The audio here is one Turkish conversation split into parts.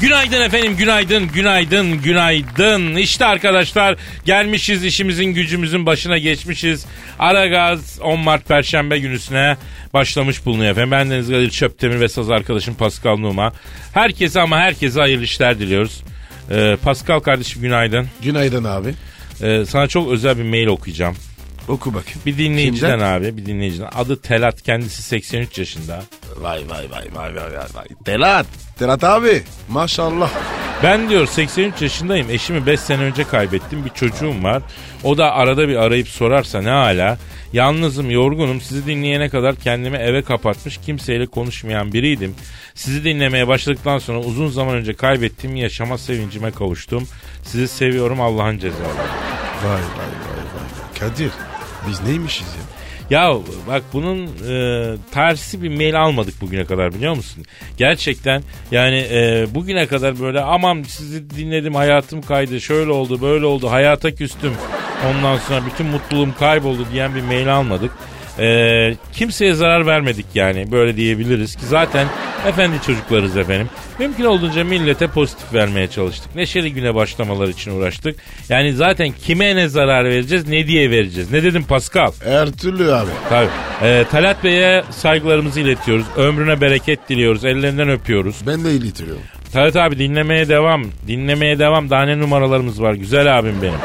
Günaydın efendim, günaydın, günaydın, günaydın. İşte arkadaşlar gelmişiz işimizin gücümüzün başına geçmişiz. Aragaz 10 Mart Perşembe günüsüne başlamış bulunuyor efendim. Ben Deniz Kadir Çöptemir ve saz arkadaşım Pascal Numa. Herkese ama herkese hayırlı işler diliyoruz. Ee, Pascal kardeşim günaydın. Günaydın abi. Ee, sana çok özel bir mail okuyacağım. Oku bakayım. Bir dinleyiciden Kimden? abi, bir dinleyiciden. Adı Telat, kendisi 83 yaşında. Vay vay vay vay vay vay. vay. Telat. Telat abi. Maşallah. Ben diyor 83 yaşındayım. Eşimi 5 sene önce kaybettim. Bir çocuğum var. O da arada bir arayıp sorarsa ne hala. Yalnızım, yorgunum. Sizi dinleyene kadar kendimi eve kapatmış, kimseyle konuşmayan biriydim. Sizi dinlemeye başladıktan sonra uzun zaman önce kaybettiğim yaşama sevincime kavuştum. Sizi seviyorum Allah'ın cezaları. Vay vay vay vay. Kadir. Biz neymişiz ya? Ya bak bunun e, tersi bir mail almadık bugüne kadar biliyor musun? Gerçekten yani e, bugüne kadar böyle aman sizi dinledim hayatım kaydı şöyle oldu böyle oldu hayata küstüm. Ondan sonra bütün mutluluğum kayboldu diyen bir mail almadık. E, kimseye zarar vermedik yani böyle diyebiliriz ki zaten efendi çocuklarız efendim. Mümkün olduğunca millete pozitif vermeye çalıştık. Neşeli güne başlamalar için uğraştık. Yani zaten kime ne zarar vereceğiz ne diye vereceğiz. Ne dedim Pascal? Her türlü abi. Tabii. Ee, Talat Bey'e saygılarımızı iletiyoruz. Ömrüne bereket diliyoruz. Ellerinden öpüyoruz. Ben de iletiyorum. Talat abi dinlemeye devam. Dinlemeye devam. Daha ne numaralarımız var. Güzel abim benim.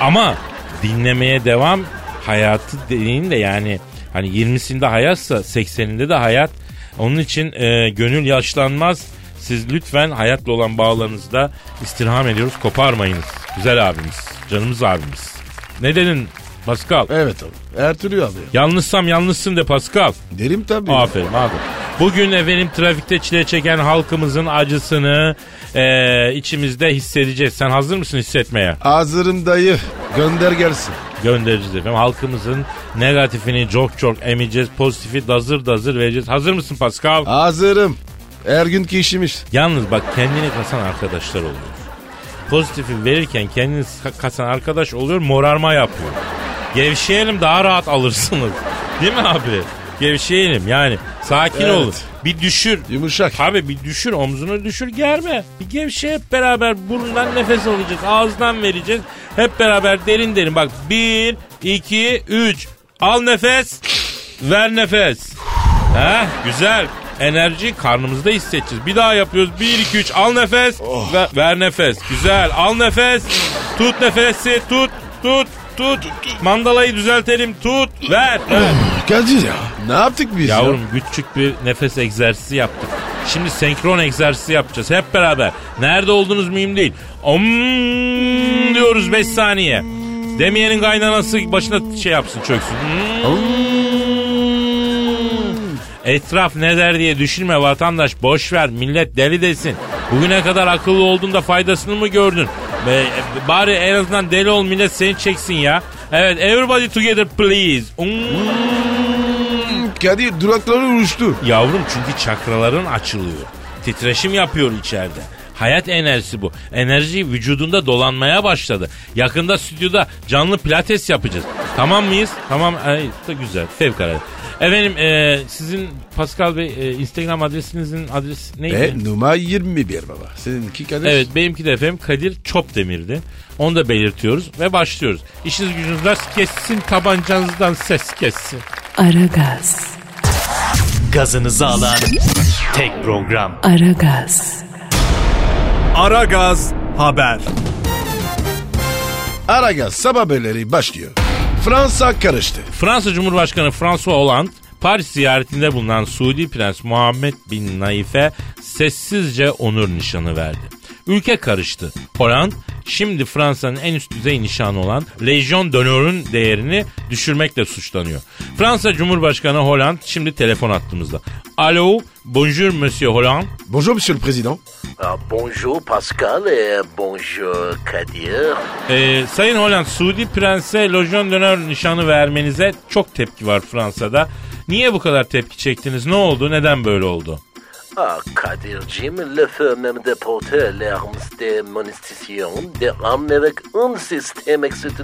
Ama dinlemeye devam hayatı dediğin de yani hani 20'sinde hayatsa 80'inde de hayat. Onun için e, gönül yaşlanmaz. Siz lütfen hayatla olan bağlarınızda istirham ediyoruz. Koparmayınız. Güzel abimiz. Canımız abimiz. Ne dedin Pascal? Evet abi. Türlü abi. Yanlışsam yanlışsın de Pascal. Derim tabii. Aferin aferin. Bugün efendim trafikte çile çeken halkımızın acısını eee, içimizde hissedeceğiz. Sen hazır mısın hissetmeye? Hazırım dayı. Gönder gelsin. Göndereceğiz efendim. Halkımızın negatifini çok çok emeceğiz. Pozitifi dazır dazır vereceğiz. Hazır mısın Pascal? Hazırım. Her günkü işimiz. Yalnız bak kendini kasan arkadaşlar oluyor. Pozitifi verirken kendini ka- kasan arkadaş oluyor morarma yapıyor. Gevşeyelim daha rahat alırsınız. Değil mi abi? Gevşeyelim yani sakin Evet. olun. Bir düşür. Yumuşak. Abi bir düşür omzunu düşür germe. Bir gevşe hep beraber burundan nefes alacağız. Ağızdan vereceğiz. Hep beraber derin derin bak. Bir, iki, üç. Al nefes. Ver nefes. Ha güzel. Enerji karnımızda hissedeceğiz. Bir daha yapıyoruz. Bir, iki, üç. Al nefes. Ver, ver nefes. Güzel. Al nefes. Tut nefesi. Tut. Tut. Tut. Mandalayı düzeltelim. Tut. Ver. ver. Kadir ya. Ne yaptık biz ya? Yavrum küçük bir nefes egzersizi yaptık. Şimdi senkron egzersizi yapacağız hep beraber. Nerede olduğunuz mühim değil. Om diyoruz 5 saniye. Demeyenin kaynanası başına şey yapsın çöksün. Etraf ne der diye düşünme vatandaş boş ver millet deli desin. Bugüne kadar akıllı olduğunda faydasını mı gördün? Be, bari en azından deli ol millet seni çeksin ya. Evet everybody together please. Kadir durakları uçtu. Yavrum çünkü çakraların açılıyor. Titreşim yapıyor içeride. Hayat enerjisi bu. Enerji vücudunda dolanmaya başladı. Yakında stüdyoda canlı pilates yapacağız. Tamam mıyız? Tamam. Ay, da güzel. Fevkalade. Efendim e, sizin Pascal Bey e, Instagram adresinizin adresi neydi? Ve numara 21 baba. Seninki Kadir. Evet benimki de efendim Kadir Çopdemir'di. Onu da belirtiyoruz ve başlıyoruz. İşiniz gücünüz rast kessin tabancanızdan ses kessin. Aragaz, Gazınızı alan tek program. Aragaz, Aragaz Haber. Aragaz sabah haberleri başlıyor. Fransa karıştı. Fransa Cumhurbaşkanı François Hollande Paris ziyaretinde bulunan Suudi Prens Muhammed Bin Naif'e sessizce onur nişanı verdi. Ülke karıştı. Hollande şimdi Fransa'nın en üst düzey nişanı olan Legion d'Honor'un değerini düşürmekle suçlanıyor. Fransa Cumhurbaşkanı Hollande şimdi telefon attığımızda. Alo, bonjour Monsieur Hollande. Bonjour Monsieur le Président. Ah, bonjour Pascal et bonjour Kadir. Ee, Sayın Hollande, Suudi Prens'e Legion d'Honneur nişanı vermenize çok tepki var Fransa'da. Niye bu kadar tepki çektiniz? Ne oldu? Neden böyle oldu? Ah, Kadir'cim, le feu même de porter l'armes de monistation, de armes avec un système existe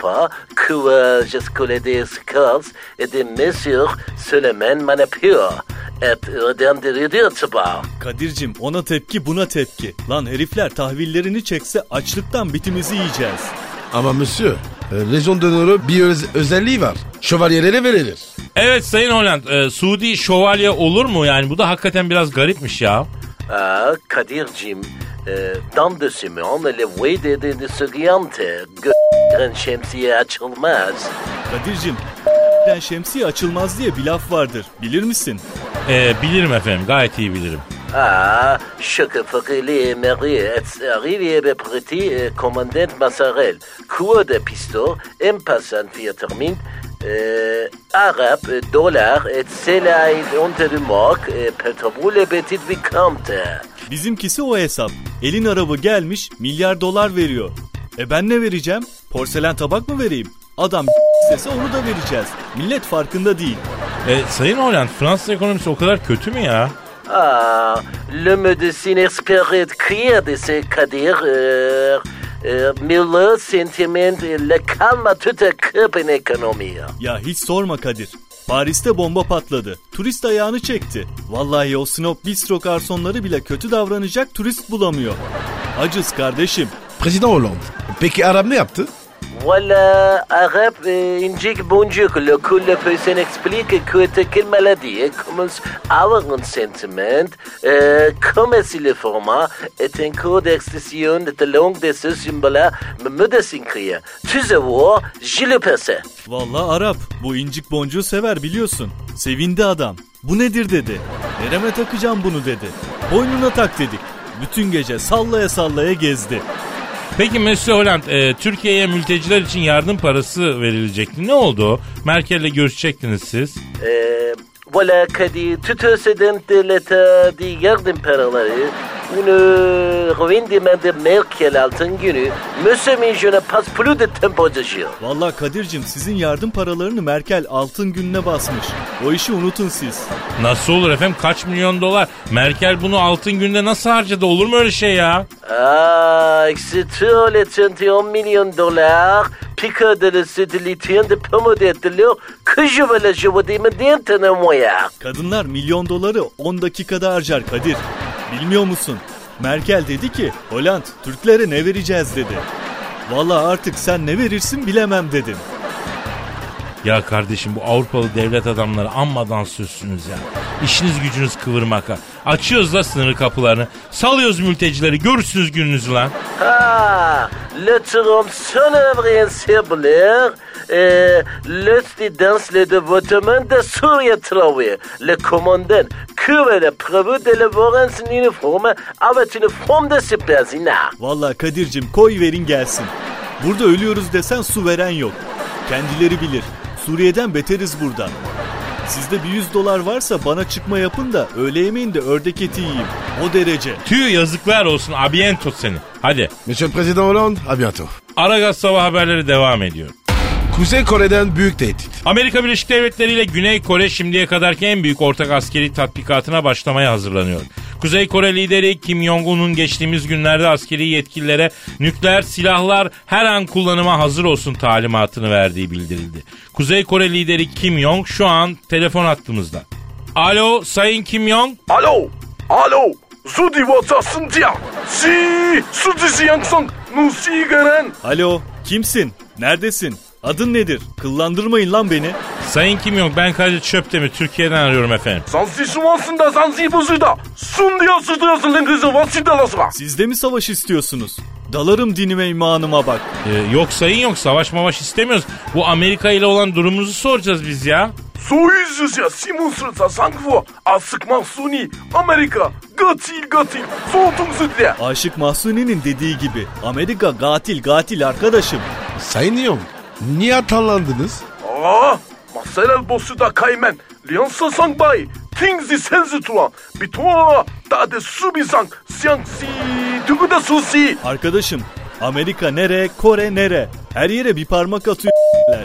pas que jusqu'à des scars et des mesures seulement manipulent et redondiriyorlar. Kadir'cim ona tepki buna tepki. Lan herifler tahvillerini çekse açlıktan bitimizi yiyeceğiz. Ama Monsieur, e, Legion d'Honor'u bir öz- özelliği var. Şövalyelere verilir. Evet Sayın Hollande, e, Suudi şövalye olur mu? Yani bu da hakikaten biraz garipmiş ya. Ah, Kadir'cim, e, dans de semaine, le voix de, de, de seguinte, gö- şemsiye açılmaz. Kadir'cim den şemsiye açılmaz diye bir laf vardır. Bilir misin? E, bilirim efendim, gayet iyi bilirim. Ah, chaque fois que les maris arrivent et petit euh, commandant Massarel, coup de pistolet, en passant via termine, euh, arabe, euh, dollar, et cela est entre le moque, euh, pétrole et petit vicomte. Bizimkisi o hesap. Elin arabı gelmiş milyar dolar veriyor. E ben ne vereceğim? Porselen tabak mı vereyim? Adam istese onu da vereceğiz. Millet farkında değil. E, Sayın Hollande, Fransız ekonomisi o kadar kötü mü ya? Ah, le médecin expert crie de ce Kadir, euh, euh, sentiment, le calme tout à coup en économie. Ya hiç sorma Kadir. Paris'te bomba patladı. Turist ayağını çekti. Vallahi o Snop Bistro garsonları bile kötü davranacak turist bulamıyor. Acız kardeşim. Président Hollande. Peki Arap ne yaptı? Voilà, arabe euh, indique bonjour. Le coup le personne explique que quelle maladie commence à avoir un sentiment, euh, comme si le format est un cours d'extension de langue de ce symbole me désincrit. Tu sais voir, je le passe. Vallahi Arap. Bu incik boncuğu sever biliyorsun. Sevindi adam. Bu nedir dedi. Nereme takacağım bunu dedi. Boynuna tak dedik. Bütün gece sallaya sallaya gezdi. Peki Monsieur Hollande, e, Türkiye'ye mülteciler için yardım parası verilecekti. Ne oldu? Merkel'le görüşecektiniz siz. Euh, voilà, Kadi, tout excédent de l'état de yardım paraları, une revendement de Merkel altın günü, Monsieur je ne passe plus de temps. Vallahi Kadir'cim sizin yardım paralarını Merkel altın gününe basmış. O işi unutun siz. Nasıl olur efendim? Kaç milyon dolar? Merkel bunu altın günde nasıl harcadı? Olur mu öyle şey ya? Ah, c'est tout les 31 millions de dollars, pique de la satellite de pomme de terre, que je vais la jouer des maintenant moyen. Kadınlar milyon doları 10 dakikada harcar Kadir. Bilmiyor musun? Merkel dedi ki Hollande Türklere ne vereceğiz dedi. Vallahi artık sen ne verirsin bilemem dedim. Ya kardeşim bu Avrupalı devlet adamları ammadan sözsünüz ya. İşiniz gücünüz kıvırmak ha. Açıyoruz la sınır kapılarını. Salıyoruz mültecileri. Görürsünüz gününüzü lan. Ah, le trompe son œuvre insébulaire, euh, le dans le dévotement de Surya Traoré, le commandant, que avait prévu de le voir en uniforme avec une forme de superzina. Vallahi Kadir'cim koy verin gelsin. Burada ölüyoruz desen su veren yok. Kendileri bilir. Suriye'den beteriz burada. Sizde bir 100 dolar varsa bana çıkma yapın da öğle yemeğinde ördek eti yiyeyim. O derece. Tüy yazıklar olsun. Abiento seni. Hadi. Monsieur le Président Hollande, à bientôt. Aragaz sabah haberleri devam ediyor. Kuzey Kore'den büyük tehdit. Amerika Birleşik Devletleri ile Güney Kore şimdiye kadarki en büyük ortak askeri tatbikatına başlamaya hazırlanıyor. Kuzey Kore lideri Kim Jong-un'un geçtiğimiz günlerde askeri yetkililere nükleer silahlar her an kullanıma hazır olsun talimatını verdiği bildirildi. Kuzey Kore lideri Kim Jong şu an telefon attığımızda. Alo Sayın Kim Jong. Alo, alo, Zudi Watson Tia. Si, Sudi Yangsong, Nusi Garen. Alo kimsin? Neredesin? Adın nedir? Kıllandırmayın lan beni. Sayın kim yok ben Kadir Çöptemir Türkiye'den arıyorum efendim. Sansi suvansın da sansi busun da. Sun diyor sızlıyorsun lan kızı vansın da lasıma. Siz de mi savaş istiyorsunuz? Dalarım dinime imanıma bak. Ee, yok sayın yok savaş mavaş istemiyoruz. Bu Amerika ile olan durumumuzu soracağız biz ya. Союз же Симусрца Сангво, Asık Mahsuni, Amerika, Gatil Gatil, Soğutum Sütle. Aşık Mahsuni'nin dediği gibi Amerika gatil gatil arkadaşım. Sayın Yom, Niye atarlandınız? Aa, Marcel Bossu da kaymen. Liansa sangbay. Tingzi senzi tuan. Bitoa. Da de subizang. Siyangsi. Tügü de susi. Arkadaşım Amerika nere, Kore nere? Her yere bir parmak atıyorlar.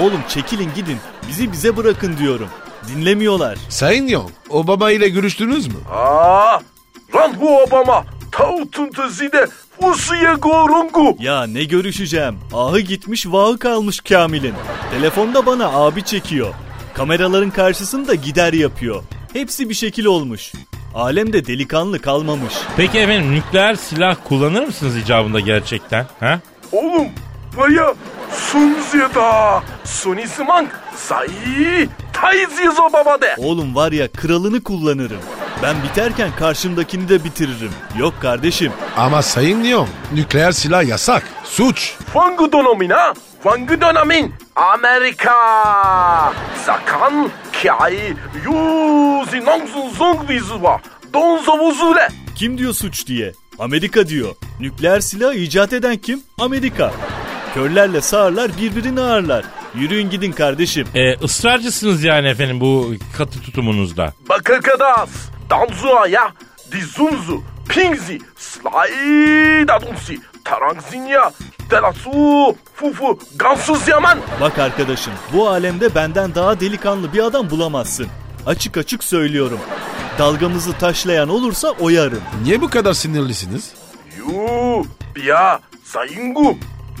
Oğlum çekilin gidin. Bizi bize bırakın diyorum. Dinlemiyorlar. Sayın Yong, Obama ile görüştünüz mü? Aa, Ranhu Obama Tavutun tazide usuye gorungu. Ya ne görüşeceğim? Ahı gitmiş vahı kalmış Kamil'in. Telefonda bana abi çekiyor. Kameraların karşısında gider yapıyor. Hepsi bir şekil olmuş. Alemde delikanlı kalmamış. Peki efendim nükleer silah kullanır mısınız icabında gerçekten? Ha? Oğlum var ya Sunzida Sunisimang Sayi Taizizo baba de. Oğlum var ya kralını kullanırım. Ben biterken karşımdakini de bitiririm. Yok kardeşim. Ama Sayın Lyon nükleer silah yasak. Suç. Fangu donomina. Fangu donomin. Amerika. Zakan kiai yuzi nongsun zong vizuva. Donzovuzule. Kim diyor suç diye? Amerika diyor. Nükleer silah icat eden kim? Amerika. Körlerle sağırlar birbirini ağırlar. Yürüyün gidin kardeşim. E, ısrarcısınız yani efendim bu katı tutumunuzda. Bakır Bakakadas. Danzuaya, Dizunzu, Pingzi, Slay Dadunsi, Tarangzinya, Delasu, Fufu, Gansuz Yaman. Bak arkadaşım bu alemde benden daha delikanlı bir adam bulamazsın. Açık açık söylüyorum. Dalgamızı taşlayan olursa oyarım. Niye bu kadar sinirlisiniz? Yuu, biya, sayingu,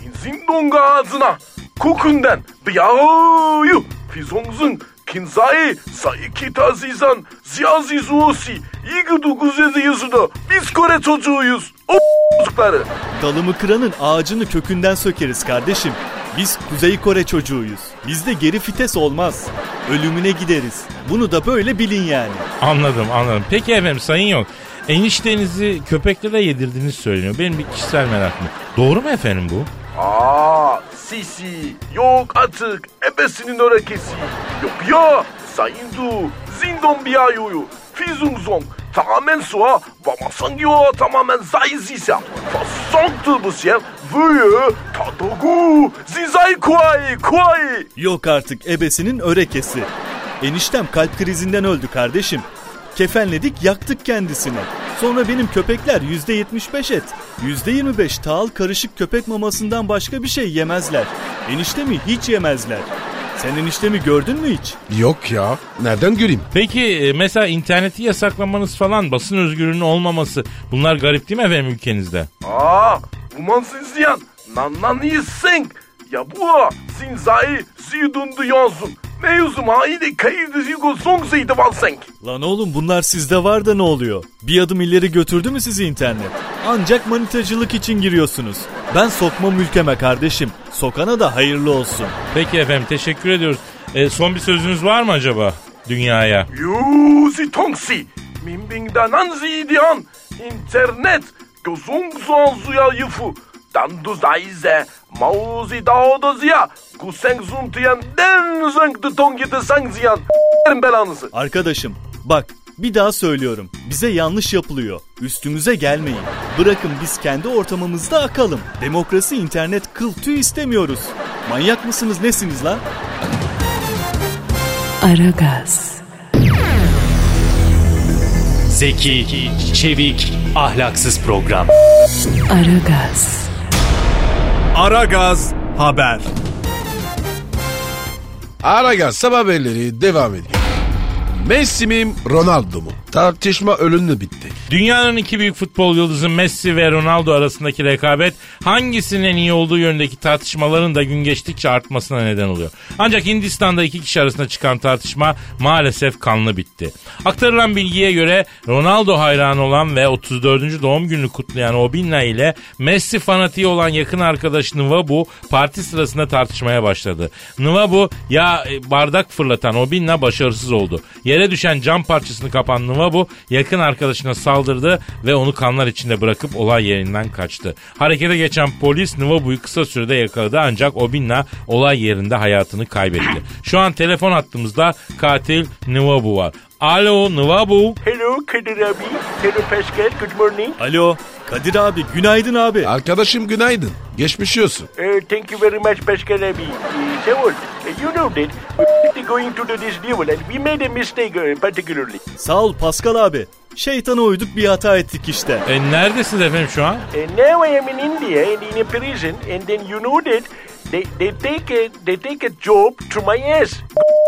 inzindonga ağzına, kokundan, biyayu, fizongzun, Kinzai sa ikita zizan ziyazi zuusi igidu guzezi yuzuda biz Kore çocuğuyuz. O çocukları. Dalımı kıranın ağacını kökünden sökeriz kardeşim. Biz Kuzey Kore çocuğuyuz. Bizde geri fites olmaz. Ölümüne gideriz. Bunu da böyle bilin yani. Anladım anladım. Peki efendim sayın yok. Eniştenizi köpeklere yedirdiğiniz söyleniyor. Benim bir kişisel merakım. Doğru mu efendim bu? 아 sisi yok artık. Ebesinin örekesi. Yok ya sayındu zindon biyayoyu fizungzong tamamen suğa vamasangiyo tamamen zayzisa fasontu bu şey vüyü tadogu. Zizay kuay kuay Yok artık ebesinin örekesi. Eniştem kalp krizinden öldü kardeşim. Kefenledik yaktık kendisini. Sonra benim köpekler %75 et, %25 tahıl karışık köpek mamasından başka bir şey yemezler. Eniştemi hiç yemezler. Sen eniştemi gördün mü hiç? Yok ya. Nereden göreyim? Peki e, mesela interneti yasaklamanız falan basın özgürlüğünün olmaması bunlar garip değil mi efendim ülkenizde? Aa, uman sinsiyan. Nan nan Ya bu sinzai siyudundu yonsun. Ne Mevzuma haydi kayıdı yugo songsaydı valsenk. Lan oğlum bunlar sizde var da ne oluyor? Bir adım ileri götürdü mü sizi internet? Ancak manitacılık için giriyorsunuz. Ben sokma mülkeme kardeşim. Sokana da hayırlı olsun. Peki efendim teşekkür ediyoruz. E, son bir sözünüz var mı acaba dünyaya? Yuzi tongsi. Mimbingda nanzi diyan. İnternet. Gözung zuya yıfı. Stando Zaize, Mauzi Dao da Ziya, Kuseng Zuntiyen, Den Zeng de Tongi de Seng Ziyan. belanızı. Arkadaşım bak bir daha söylüyorum. Bize yanlış yapılıyor. Üstümüze gelmeyin. Bırakın biz kendi ortamımızda akalım. Demokrasi internet kıl tüy istemiyoruz. Manyak mısınız nesiniz lan? Aragaz. Zeki, çevik, ahlaksız program. Aragaz. Aragaz haber. Aragaz sabah haberleri devam ediyor. Messi mi Ronaldo mu? Tartışma ölümlü bitti. Dünyanın iki büyük futbol yıldızı Messi ve Ronaldo arasındaki rekabet hangisinin iyi olduğu yönündeki tartışmaların da gün geçtikçe artmasına neden oluyor. Ancak Hindistan'da iki kişi arasında çıkan tartışma maalesef kanlı bitti. Aktarılan bilgiye göre Ronaldo hayranı olan ve 34. doğum gününü kutlayan Obinna ile Messi fanatiği olan yakın arkadaşı Nwabu parti sırasında tartışmaya başladı. Nwabu ya e, bardak fırlatan Obinna başarısız oldu. Yere düşen cam parçasını kapan Nwabu Nwabu yakın arkadaşına saldırdı ve onu kanlar içinde bırakıp olay yerinden kaçtı. Harekete geçen polis Nwabu'yu kısa sürede yakaladı ancak Obinna olay yerinde hayatını kaybetti. Şu an telefon hattımızda katil Nwabu var. Alo Nwabu. Hello Kadir abi. Hello Pascal. Good morning. Alo Kadir abi günaydın abi. Arkadaşım günaydın. Geçmiş olsun. Uh, thank you very much, Pascal abi. Uh, uh, you know that we're going to do this deal and we made a mistake uh, particularly. Sağ ol Pascal abi. Şeytana uyduk bir hata ettik işte. E, neredesiniz efendim şu an? And now I am in India and in a prison, and then you know that they, they take a they take a job to my ass,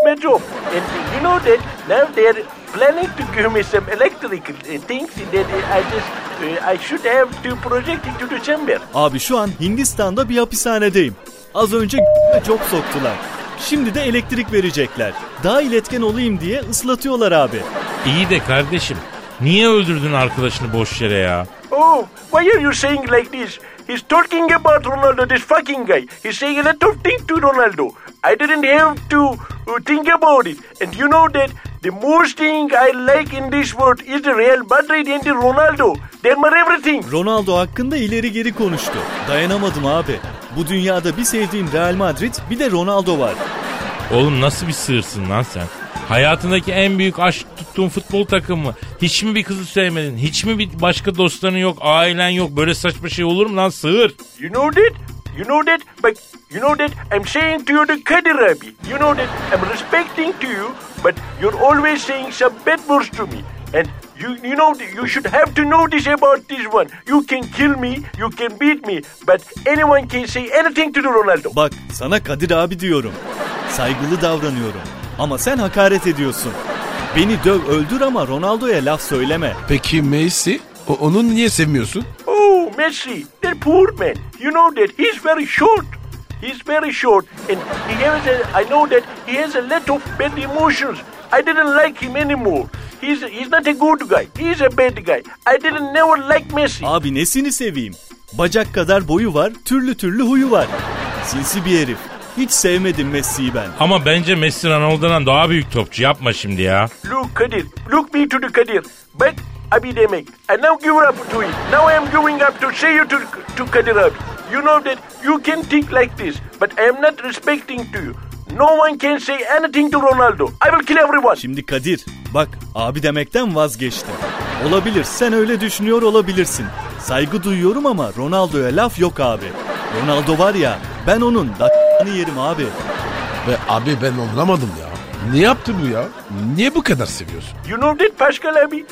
my job, and you know that now they are planning to give me some electrical uh, things that uh, I just uh, I should have to project it to the chamber. Abi şu an Hindistan'da bir hapishanedeyim. Az önce job soktular. Şimdi de elektrik verecekler. Daha iletken olayım diye ıslatıyorlar abi. İyi de kardeşim niye öldürdün arkadaşını boş yere ya? Oh, why are you saying like this? He's talking about Ronaldo, this fucking guy. He's saying a lot of things to Ronaldo. I didn't have to uh, think about it. And you know that the most thing I like in this world is the Real Madrid and the Ronaldo. They're my everything. Ronaldo hakkında ileri geri konuştu. Dayanamadım abi. Bu dünyada bir sevdiğim Real Madrid bir de Ronaldo var. Oğlum nasıl bir sığırsın lan sen? Hayatındaki en büyük aşk tuttuğun futbol takımı. Hiç mi bir kızı sevmedin? Hiç mi bir başka dostların yok, ailen yok? Böyle saçma şey olur mu lan sığır? You know that? You know that? But you know that I'm saying to you the Kadir Abi. You know that I'm respecting to you, but you're always saying some bad words to me. And you you know that you should have to know this about this one. You can kill me, you can beat me, but anyone can say anything to the Ronaldo. Bak sana Kadir abi diyorum. Saygılı davranıyorum. Ama sen hakaret ediyorsun. Beni döv öldür ama Ronaldo'ya laf söyleme. Peki Messi? O, onu niye sevmiyorsun? Oh, Messi, that poor man. You know that he's very short. He's very short, and he has a, I know that he has a lot of bad emotions. I didn't like him anymore. He's he's not a good guy. He's a bad guy. I didn't never like Messi. Abi nesini seveyim? Bacak kadar boyu var, türlü türlü huyu var. Sinsi bir herif. Hiç sevmedim Messi'yi ben. Ama bence Messi Ronaldo'dan daha büyük topçu. Yapma şimdi ya. Look, Kadir, look me to the Kadir. But Abi demek. I now give up to it. Now I am giving up to say you to, to Kadir Abi. You know that you can think like this, but I am not respecting to you. No one can say anything to Ronaldo. I will kill everyone. Şimdi Kadir bak abi demekten vazgeçtim. Olabilir sen öyle düşünüyor olabilirsin. Saygı duyuyorum ama Ronaldo'ya laf yok abi. Ronaldo var ya ben onun da***nı yerim abi. Ve abi ben anlamadım ya. Ne yaptı bu ya? Niye bu kadar seviyorsun? You know that, Pascal Abi?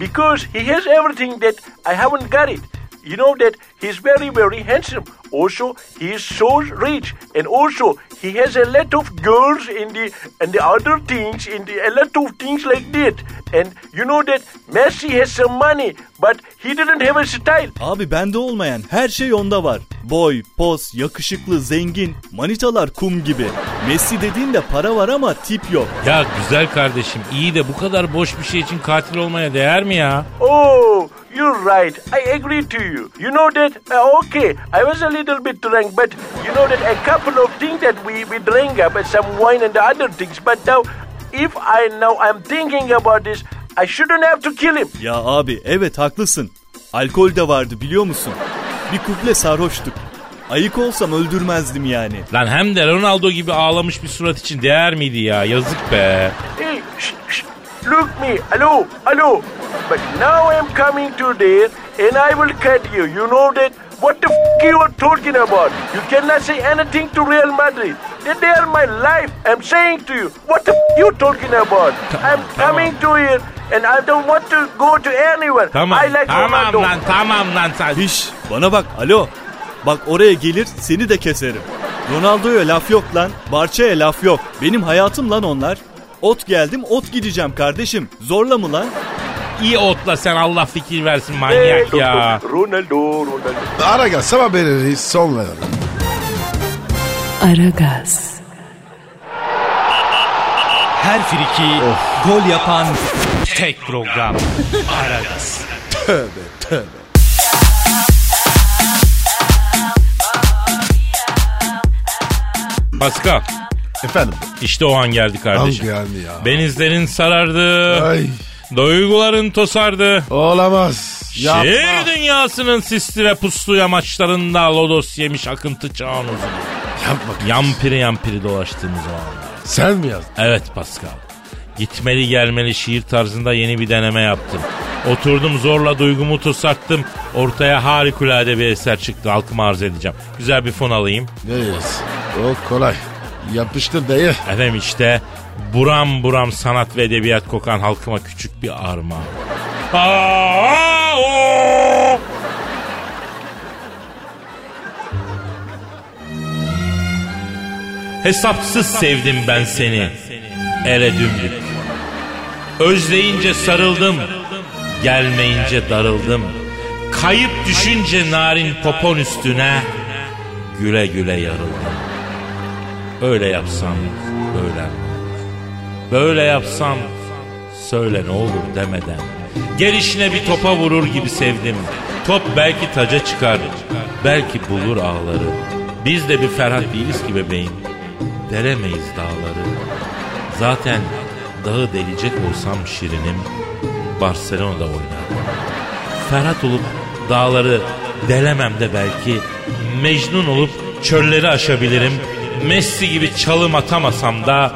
Because he has everything that I haven't got it. You know that he's very, very handsome. Also, he is so rich, and also he has a lot of girls in the and the other things in the a lot of things like that. And you know that Messi has some money, but he didn't have a style. Abi bende olmayan her şey onda var. Boy, pos, yakışıklı, zengin, manitalar kum gibi. Messi dediğinde para var ama tip yok. Ya güzel kardeşim iyi de bu kadar boş bir şey için katil olmaya değer mi ya? Oh, you're right. I agree to you. You know that, uh, okay, I was a little bit drunk, but you know that a couple of things that we, we drank up, and some wine and the other things. But now, if I now I'm thinking about this, I shouldn't have to kill him. Ya abi evet haklısın. Alkol de vardı biliyor musun? Bir kuple sarhoştuk. Ayık olsam öldürmezdim yani. Lan hem de Ronaldo gibi ağlamış bir surat için değer miydi ya? Yazık be. Hey, shh, shh, look me, hello, hello. But now I'm coming to there, and I will cut you. You know that? What the f- you are talking about? You cannot say anything to Real Madrid. They, are my life. I'm saying to you, what the f- you talking about? I'm coming to here, and I don't want to go to anywhere. Tamam I like tamam Ronaldo. lan tamam lan sen. Hiş bana bak alo. Bak oraya gelir seni de keserim. Ronaldo'ya laf yok lan. Barça'ya laf yok. Benim hayatım lan onlar. Ot geldim ot gideceğim kardeşim. Zorla mı lan? İyi otla sen Allah fikir versin manyak ya. Ronaldo, Ronaldo. Ara gel sabah haberleri son verelim. Aragaz, Her friki gol yapan tek program. Aragaz. Pascal Efendim. işte o an geldi kardeşim. Hangi yani ya? Benizlerin sarardı. Ay. Duyguların tosardı. Olamaz. Yapma. Şehir dünyasının sisli ve puslu yamaçlarında lodos yemiş akıntı çağın uzun. Yapma. Yampiri yampiri dolaştığımız o anlar. Sen mi yazdın? Evet Pascal. Gitmeli gelmeli şiir tarzında yeni bir deneme yaptım. Oturdum zorla duygumu tosarttım. Ortaya harikulade bir eser çıktı. Halkıma arz edeceğim. Güzel bir fon alayım. Evet. O kolay. Yapıştır dayı. Efendim işte buram buram sanat ve edebiyat kokan halkıma küçük bir arma. Aa, oo! Hesapsız sevdim ben seni. Ele dümdük. Özleyince sarıldım. Gelmeyince darıldım. Kayıp düşünce narin popon üstüne güle güle yarıldım. Öyle yapsam böyle? Böyle yapsam söyle ne olur demeden. Gelişine bir topa vurur gibi sevdim. Top belki taca çıkar. Belki bulur ağları. Biz de bir Ferhat değiliz ki bebeğim. Deremeyiz dağları. Zaten dağı delecek olsam şirinim. Barcelona'da oynardım. Ferhat olup dağları delemem de belki Mecnun olup çölleri aşabilirim. Messi gibi çalım atamasam da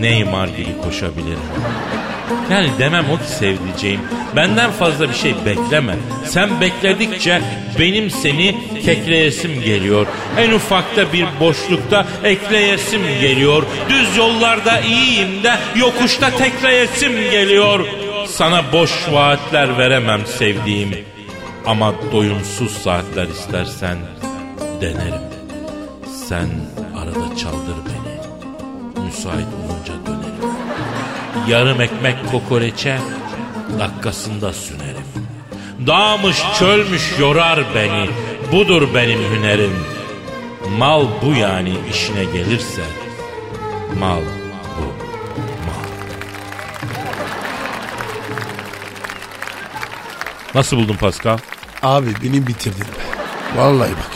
Neymar gibi koşabilirim. Yani demem o ki sevdiceğim. Benden fazla bir şey bekleme. Sen bekledikçe benim seni kekleyesim geliyor. En ufakta bir boşlukta ekleyesim geliyor. Düz yollarda iyiyim de yokuşta tekleyesim geliyor. Sana boş vaatler veremem sevdiğim. Ama doyumsuz saatler istersen denerim. Sen arada çaldır beni. Müsait. Yarım ekmek kokoreçe dakikasında sünerim. Dağmış çölmüş yorar beni. Budur benim hünerim. Mal bu yani işine gelirse. Mal bu. Mal. Nasıl buldun Pascal? Abi beni bitirdin be. Vallahi bak.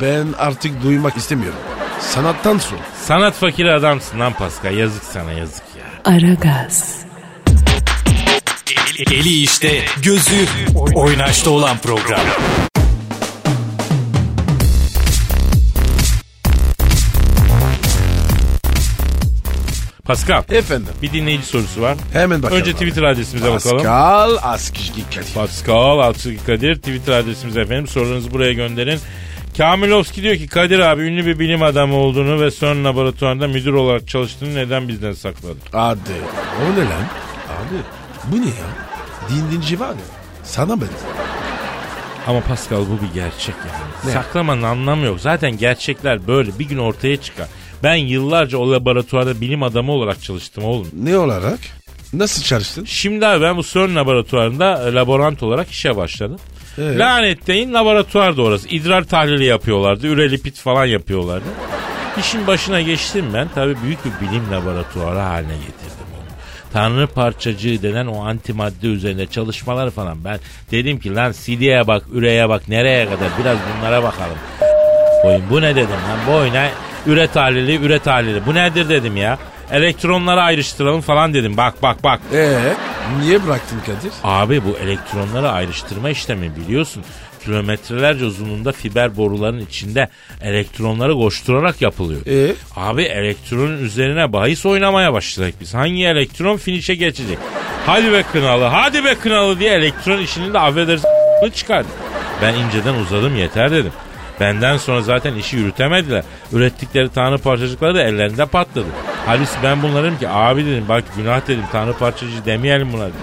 Ben artık duymak istemiyorum. Sanattan sonra. Sanat fakiri adamsın lan Pascal. Yazık sana yazık ya. Aragaz, Eli işte, gözü oynaşta olan program. Pascal Efendim. bir dinleyici sorusu var. Hemen bakalım. Önce Twitter adresimize bakalım. Pascal Askışki Kadir. Pascal Altçı Kadir Twitter adresimiz efendim. Sorularınızı buraya gönderin. Kamilovski diyor ki Kadir abi ünlü bir bilim adamı olduğunu ve CERN laboratuvarında müdür olarak çalıştığını neden bizden sakladı? Hadi. O ne lan? Abi bu ne ya? Dinlinci var ya. Sana ben. Ama Pascal bu bir gerçek yani. Ne? Saklamanın anlamı yok. Zaten gerçekler böyle bir gün ortaya çıkar. Ben yıllarca o laboratuvarda bilim adamı olarak çalıştım oğlum. Ne olarak? Nasıl çalıştın? Şimdi abi ben bu CERN laboratuvarında laborant olarak işe başladım. Evet. Lanetleyin laboratuvarda orası. İdrar tahlili yapıyorlardı. Ürelipid falan yapıyorlardı. İşin başına geçtim ben. Tabii büyük bir bilim laboratuvarı haline getirdim onu. Tanrı parçacığı denen o antimadde üzerinde çalışmalar falan. Ben dedim ki lan CD'ye bak, üreye bak, nereye kadar biraz bunlara bakalım. Oyun bu ne dedim lan bu oyuna üre tahlili, üre tahlili. Bu nedir dedim ya. Elektronları ayrıştıralım falan dedim. Bak bak bak. Ee, niye bıraktın Kadir? Abi bu elektronları ayrıştırma işlemi biliyorsun. Kilometrelerce uzunluğunda fiber boruların içinde elektronları koşturarak yapılıyor. Ee? Abi elektronun üzerine bahis oynamaya başladık biz. Hangi elektron finişe geçecek? Hadi be kınalı, hadi be kınalı diye elektron işini de affedersin çıkardı. Ben inceden uzadım yeter dedim. Benden sonra zaten işi yürütemediler. Ürettikleri tanrı parçacıkları da ellerinde patladı. Halbuki ben bunlara dedim ki abi dedim bak günah dedim tanrı parçacığı demeyelim buna dedim.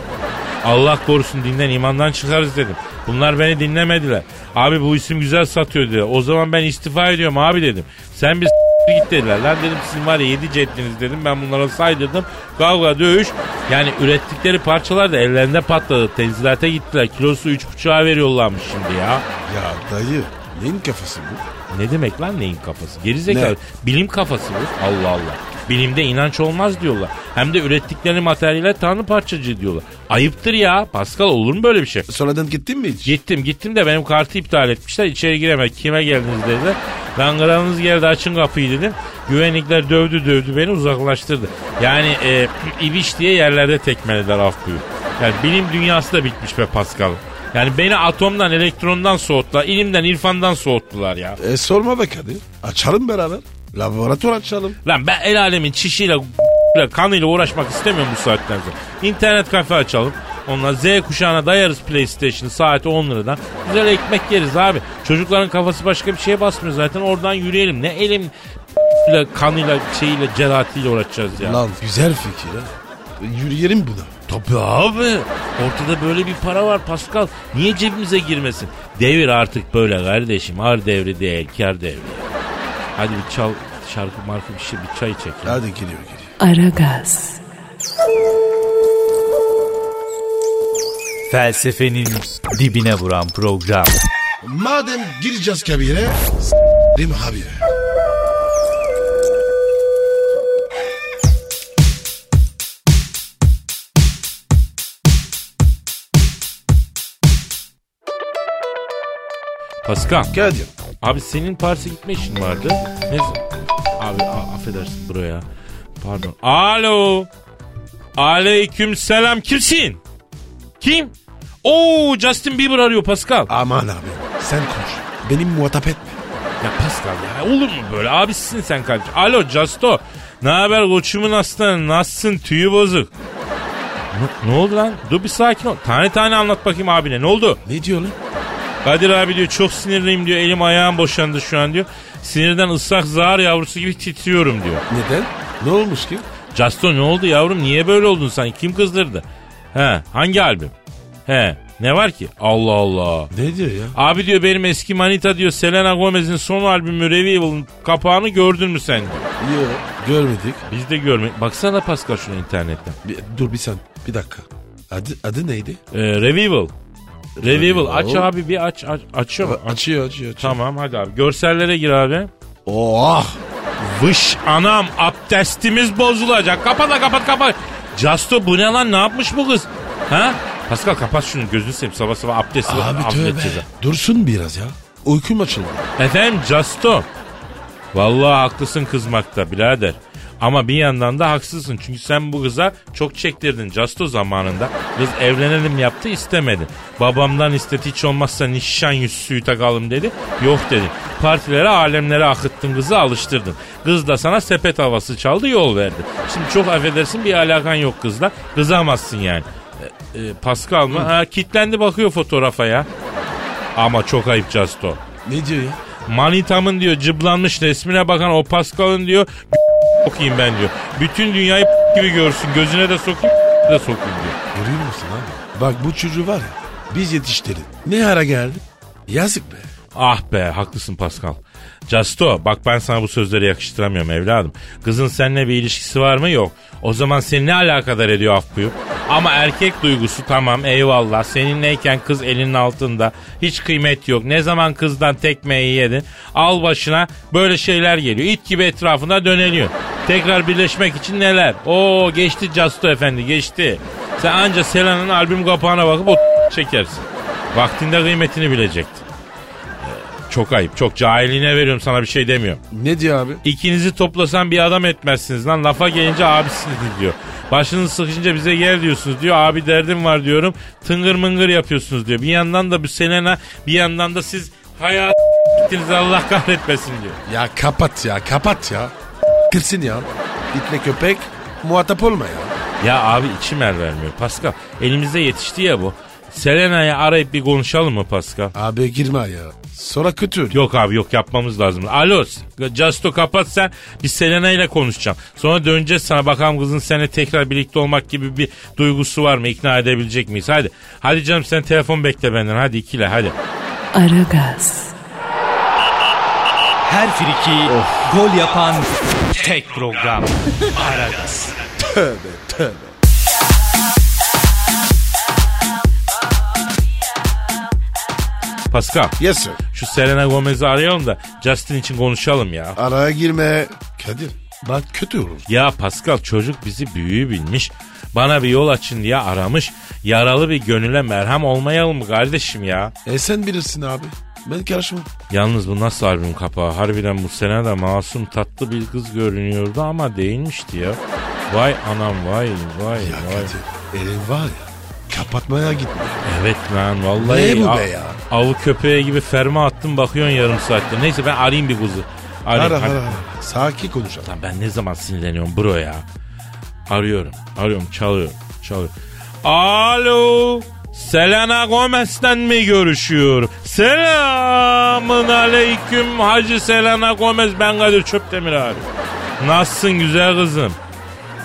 Allah korusun dinden imandan çıkarız dedim. Bunlar beni dinlemediler. Abi bu isim güzel satıyor dedi. O zaman ben istifa ediyorum abi dedim. Sen bir git dediler. Lan dedim sizin var ya yedi ceddiniz dedim. Ben bunlara saydırdım. Kavga dövüş. Yani ürettikleri parçalar da ellerinde patladı. Tenzilate gittiler. Kilosu üç buçuğa veriyorlarmış şimdi ya. Ya dayı neyin kafası bu? Ne demek lan neyin kafası? Gerizekalı. Ne? Bilim kafası bu. Allah Allah. Bilimde inanç olmaz diyorlar. Hem de ürettikleri materyaller tanrı parçacığı diyorlar. Ayıptır ya. Pascal olur mu böyle bir şey? Sonradan gittin mi hiç? Gittim gittim de benim kartı iptal etmişler. İçeri giremek kime geldiniz dediler. Ben kralınız geldi açın kapıyı dedim. Güvenlikler dövdü dövdü beni uzaklaştırdı. Yani e, ibiş diye yerlerde tekmelediler af buyur. Yani bilim dünyası da bitmiş be Pascal. Yani beni atomdan, elektrondan soğuttular. ilimden, irfandan soğuttular ya. E sorma be Kadir. Açalım beraber. Laboratuvar açalım. Lan ben el alemin çişiyle kanıyla uğraşmak istemiyorum bu saatten sonra. İnternet kafe açalım. Onunla Z kuşağına dayarız PlayStation'ı saati 10 liradan. Güzel ekmek yeriz abi. Çocukların kafası başka bir şeye basmıyor zaten. Oradan yürüyelim. Ne elim kanıyla şeyiyle ceratiyle uğraşacağız ya. Lan güzel fikir ha. Yürüyelim buna. Tabii abi. Ortada böyle bir para var Pascal. Niye cebimize girmesin? Devir artık böyle kardeşim. Ar devri değil, kar devri. Hadi bir çal şarkı marka bir şey bir çay çek. ya. Hadi geliyor geliyor. Aragaz, Felsefenin dibine vuran program. Madem gireceğiz kabire. S**rim habire. Pascal. Kadir. Abi senin Paris'e gitme işin vardı. Ne Abi a- affedersin buraya. Pardon. Alo. Aleyküm selam. Kimsin? Kim? Oo Justin Bieber arıyor Pascal. Aman abi sen konuş. Benim muhatap etme. Ya Pascal ya olur mu böyle? Abisin sen kardeşim. Alo Justo. Ne haber koçumun aslanı? Nasılsın? Tüyü bozuk. Ne, ne oldu lan? Dur bir sakin ol. Tane tane anlat bakayım abine. Ne oldu? Ne diyor lan? Kadir abi diyor çok sinirliyim diyor. Elim ayağım boşandı şu an diyor. Sinirden ıslak zar yavrusu gibi titriyorum diyor. Neden? Ne olmuş ki? Justo ne oldu yavrum? Niye böyle oldun sen? Kim kızdırdı? He hangi albüm? He ne var ki? Allah Allah. Ne diyor ya? Abi diyor benim eski manita diyor Selena Gomez'in son albümü Revival'ın kapağını gördün mü sen. Yok görmedik. Biz de görmek. Baksana Pascal şuna internetten. Bir, dur bir sen bir dakika. Adı, adı neydi? Ee, Revival. Revival. Aç abi bir aç. aç açıyor mu? Aç. Açıyor açıyor açıyor. Tamam hadi abi. Görsellere gir abi. Oh. Vış anam abdestimiz bozulacak. Kapat da kapat kapat. Justo bu ne lan ne yapmış bu kız? Ha? Pascal kapat şunu gözünü seveyim sabah sabah abdesti Abi tövbe. Dursun biraz ya. Uykum açıldı. Efendim Justo. Vallahi haklısın kızmakta birader. Ama bir yandan da haksızsın. Çünkü sen bu kıza çok çektirdin Justo zamanında. Kız evlenelim yaptı istemedi. Babamdan istedi hiç olmazsa nişan yüzüğü takalım dedi. Yok dedi. Partilere alemlere akıttın kızı alıştırdın. Kız da sana sepet havası çaldı yol verdi. Şimdi çok affedersin bir alakan yok kızla. Kızamazsın yani. E, e, Pascal mı? Ha, kitlendi bakıyor fotoğrafa ya. Ama çok ayıp Justo. Ne diyor ya? Manitamın diyor cıblanmış resmine bakan o Pascal'ın diyor okuyayım ben diyor. Bütün dünyayı gibi görsün gözüne de sokayım de sokayım diyor. Görüyor musun abi? Bak bu çocuğu var ya biz yetiştirdik. Ne ara geldi? Yazık be. Ah be haklısın Pascal. Justo bak ben sana bu sözleri yakıştıramıyorum evladım. Kızın seninle bir ilişkisi var mı? Yok. O zaman seni ne alakadar ediyor af buyur? Ama erkek duygusu tamam eyvallah. Seninleyken kız elinin altında. Hiç kıymet yok. Ne zaman kızdan tekmeyi yedin? Al başına böyle şeyler geliyor. İt gibi etrafında döneliyor. Tekrar birleşmek için neler? Oo geçti Justo efendi geçti. Sen anca Selena'nın albüm kapağına bakıp o çekersin. Vaktinde kıymetini bilecektin. Çok ayıp. Çok cahilliğine veriyorum sana bir şey demiyorum. Ne diyor abi? İkinizi toplasan bir adam etmezsiniz lan. Lafa gelince abisiniz diyor. Başınız sıkışınca bize gel diyorsunuz diyor. Abi derdim var diyorum. Tıngır mıngır yapıyorsunuz diyor. Bir yandan da bu Selena bir yandan da siz hayat gittiniz Allah kahretmesin diyor. Ya kapat ya kapat ya. Kırsın ya. İtle köpek muhatap olma ya. Ya abi içim el vermiyor Pascal. Elimizde yetişti ya bu. Selena'yı arayıp bir konuşalım mı Pascal? Abi girme ya. Sonra kötü. Yok abi yok yapmamız lazım. Alo Justo kapat sen. Bir Selena ile konuşacağım. Sonra döneceğiz sana bakalım kızın seninle tekrar birlikte olmak gibi bir duygusu var mı? İkna edebilecek miyiz? Hadi. Hadi canım sen telefon bekle benden. Hadi ikile hadi. Aragaz, Her friki gol yapan tek program. Aragaz. Pascal Yes sir. şu Selena Gomez'i arayalım da Justin için konuşalım ya. Araya girme. Kadir bak kötü olur. Ya Pascal çocuk bizi büyüğü bilmiş. Bana bir yol açın diye aramış. Yaralı bir gönüle merhem olmayalım mı kardeşim ya? E sen bilirsin abi. Ben karışmam. Yalnız bu nasıl albüm kapağı? Harbiden bu sene de masum tatlı bir kız görünüyordu ama değilmişti ya. Vay anam vay vay Ya vay. Kadir elin var ya kapatmaya gitme. Evet lan vallahi. Ne bu be ya? Avı köpeği gibi ferme attım bakıyorsun yarım saatte. Neyse ben arayayım bir kızı. Arayayım. Ara ara ara. Sakin konuşalım. Lan ben ne zaman sinirleniyorum bro ya. Arıyorum. Arıyorum çalıyorum. Çalıyorum. Alo. Selena Gomez'den mi görüşüyorum? Selamın aleyküm Hacı Selena Gomez. Ben Kadir Çöptemir abi. Nasılsın güzel kızım?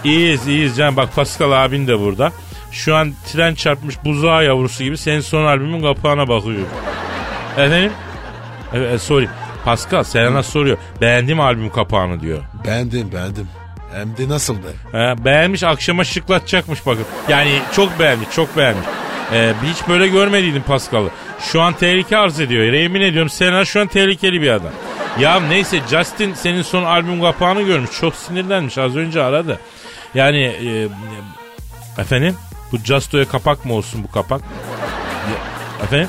İyiyiz iyiyiz can. Bak Pascal abin de burada. Şu an tren çarpmış buzağı yavrusu gibi senin son albümün kapağına bakıyor. Efendim? Evet, e, sorry. Pascal Selena soruyor. Beğendi mi albüm kapağını diyor. Beğendim beğendim. Hem de nasıl be? He, beğenmiş akşama şıklatacakmış bakın. Yani çok beğenmiş çok beğenmiş. Ee, hiç böyle görmediydim Pascal'ı. Şu an tehlike arz ediyor. Yemin ediyorum Selena şu an tehlikeli bir adam. Ya neyse Justin senin son albüm kapağını görmüş. Çok sinirlenmiş az önce aradı. Yani e, efendim bu Justo'ya kapak mı olsun bu kapak? Ya, efendim?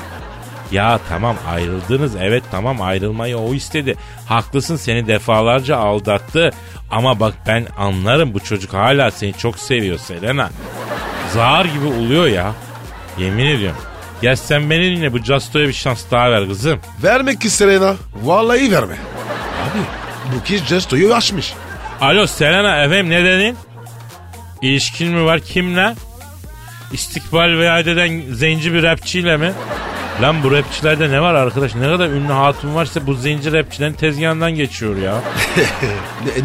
Ya tamam ayrıldınız evet tamam ayrılmayı o istedi. Haklısın seni defalarca aldattı. Ama bak ben anlarım bu çocuk hala seni çok seviyor Selena. Zar gibi oluyor ya. Yemin ediyorum. Ya sen beni dinle bu Justo'ya bir şans daha ver kızım. Verme ki Serena. Vallahi verme. Abi bu kız Jesto'yu açmış. Alo Selena efendim ne dedin? İlişkin mi var kimle? İstikbal vaat eden zenci bir rapçiyle mi? Lan bu rapçilerde ne var arkadaş? Ne kadar ünlü hatun varsa bu zenci rapçilerin tezgahından geçiyor ya.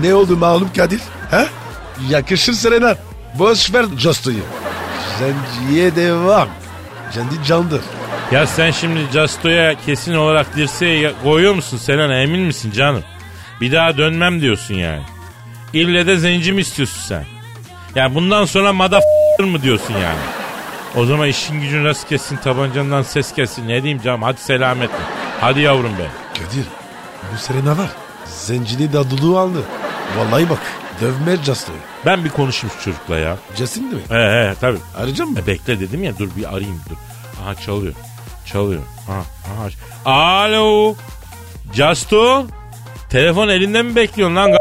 Ne, ne oldu malum Kadir? Ha? Yakışır Serena. Boş ver Jesto'yu. Zenciye devam. Kendi candır. Ya sen şimdi Justo'ya kesin olarak dirseği koyuyor musun Selena emin misin canım? Bir daha dönmem diyorsun yani. İlle de zenci mi istiyorsun sen? Yani bundan sonra motherfucker mı diyorsun yani? O zaman işin gücün rast kessin tabancandan ses kessin. Ne diyeyim canım hadi selametle. Hadi yavrum be. Kadir bu Serena var. Zencini dadılığı aldı. Vallahi bak dövme Jesto'yu. Ben bir konuşayım şu çocukla ya. Justin mi? He he tabii. Arayacağım mı? E bekle dedim ya dur bir arayayım dur. Aha çalıyor. Çalıyor. Aha, aha. Alo. Justo. Telefon elinde mi bekliyorsun lan?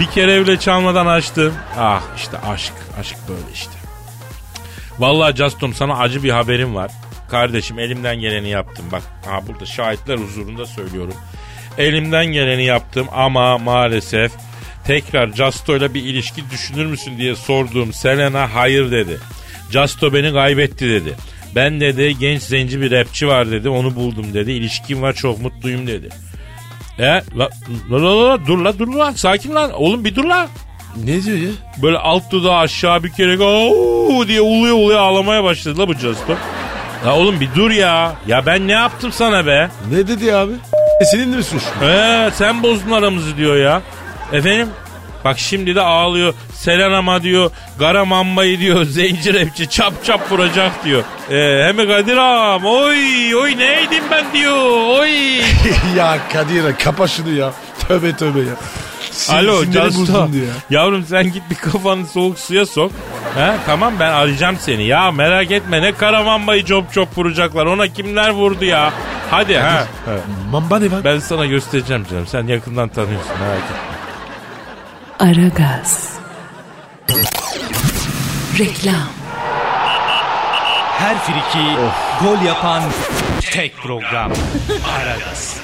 Bir kere bile çalmadan açtım. Ah işte aşk. Aşk böyle işte. Vallahi Justum sana acı bir haberim var. Kardeşim elimden geleni yaptım. Bak aha burada şahitler huzurunda söylüyorum. Elimden geleni yaptım ama maalesef tekrar Justo ile bir ilişki düşünür müsün diye sorduğum Selena hayır dedi. Justo beni kaybetti dedi. Ben dedi genç zenci bir rapçi var dedi onu buldum dedi. İlişkim var çok mutluyum dedi. E la la la, la dur la dur la sakin lan oğlum bir dur la. Ne diyor ya? Böyle alt dudağı aşağı bükerek "Au!" diye uluyor uluyor ağlamaya başladı la bu Justo. Ya oğlum bir dur ya. Ya ben ne yaptım sana be? Ne dedi abi? Senin mi suçlu? Ee, sen bozdun aramızı diyor ya. Efendim? Bak şimdi de ağlıyor. Selena'ma diyor. Garamamba'yı diyor. Zenci rapçi çap çap vuracak diyor. Ee, hem Kadir ağam. Oy oy neydim ben diyor. Oy. ya Kadir kapa şunu ya. Tövbe tövbe ya. Sin- Alo ya. Yavrum sen git bir kafanı soğuk suya sok. He, tamam ben arayacağım seni. Ya merak etme ne Karamamba'yı çop çop vuracaklar. Ona kimler vurdu ya. Hadi ha. Mamba ne var? Ben sana göstereceğim canım. Sen yakından tanıyorsun merak etme. Aragaz. Reklam. Her friki gol yapan tek program. Aragaz.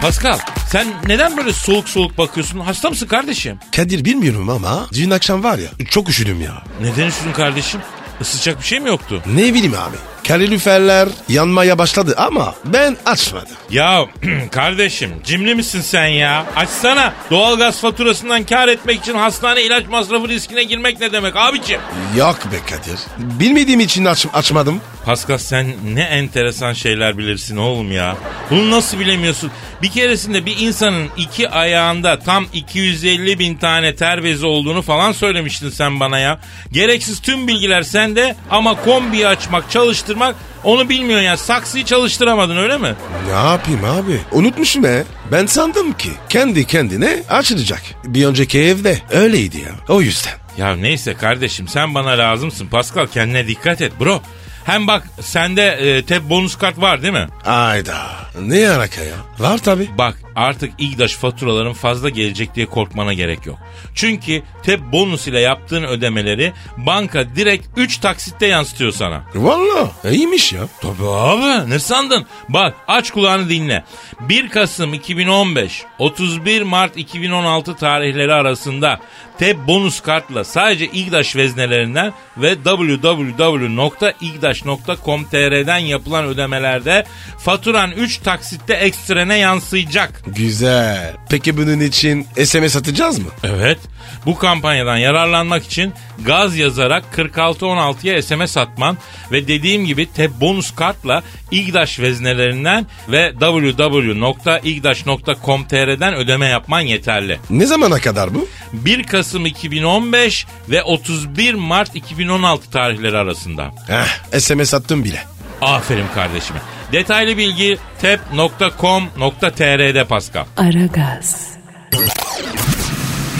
Pascal sen neden böyle soğuk soğuk bakıyorsun? Hasta mısın kardeşim? Kadir bilmiyorum ama dün akşam var ya çok üşüdüm ya. Neden üşüdün kardeşim? Isıtacak bir şey mi yoktu? Ne bileyim abi. Kaloriferler yanmaya başladı ama ben açmadım. Ya kardeşim cimri misin sen ya? Açsana. Doğalgaz faturasından kar etmek için hastane ilaç masrafı riskine girmek ne demek abicim? Yok be Kadir. Bilmediğim için aç, açmadım. Pascal sen ne enteresan şeyler bilirsin oğlum ya. Bunu nasıl bilemiyorsun? Bir keresinde bir insanın iki ayağında tam 250 bin tane ter bezi olduğunu falan söylemiştin sen bana ya. Gereksiz tüm bilgiler sende ama kombiyi açmak, çalıştırmak onu bilmiyorsun ya. Saksıyı çalıştıramadın öyle mi? Ne yapayım abi? Unutmuşum he. Ben sandım ki kendi kendine açılacak. Bir önceki evde öyleydi ya. O yüzden. Ya neyse kardeşim sen bana lazımsın. Pascal kendine dikkat et bro. Hem bak sende e, tep bonus kart var değil mi? Ayda. Ne alaka ya? Var tabi. Bak artık İGDAŞ faturaların fazla gelecek diye korkmana gerek yok. Çünkü tep bonus ile yaptığın ödemeleri banka direkt 3 taksitte yansıtıyor sana. Valla iyiymiş ya. Tabii abi ne sandın? Bak aç kulağını dinle. 1 Kasım 2015 31 Mart 2016 tarihleri arasında TEB bonus kartla sadece İGDAŞ veznelerinden ve www.igdaş.com.tr'den yapılan ödemelerde faturan 3 taksitte ekstrene yansıyacak. Güzel. Peki bunun için SMS atacağız mı? Evet. Bu kampanyadan yararlanmak için gaz yazarak 4616'ya SMS atman ve dediğim gibi TEB bonus kartla İGDAŞ veznelerinden ve www.igdaş.com.tr'den ödeme yapman yeterli. Ne zamana kadar bu? 1 Kasım 2015 ve 31 Mart 2016 tarihleri arasında. Heh, SMS attım bile. Aferin kardeşime. Detaylı bilgi tep.com.tr'de Pascal. Aragaz.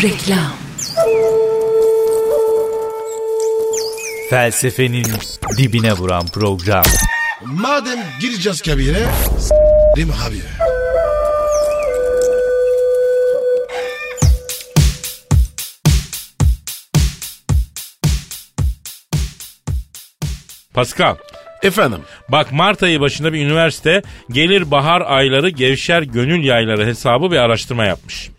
Reklam. Felsefenin dibine vuran program. Madem gireceğiz kabire, s**rim abi. Pascal. Efendim? Bak Mart ayı başında bir üniversite gelir bahar ayları gevşer gönül yayları hesabı bir araştırma yapmış.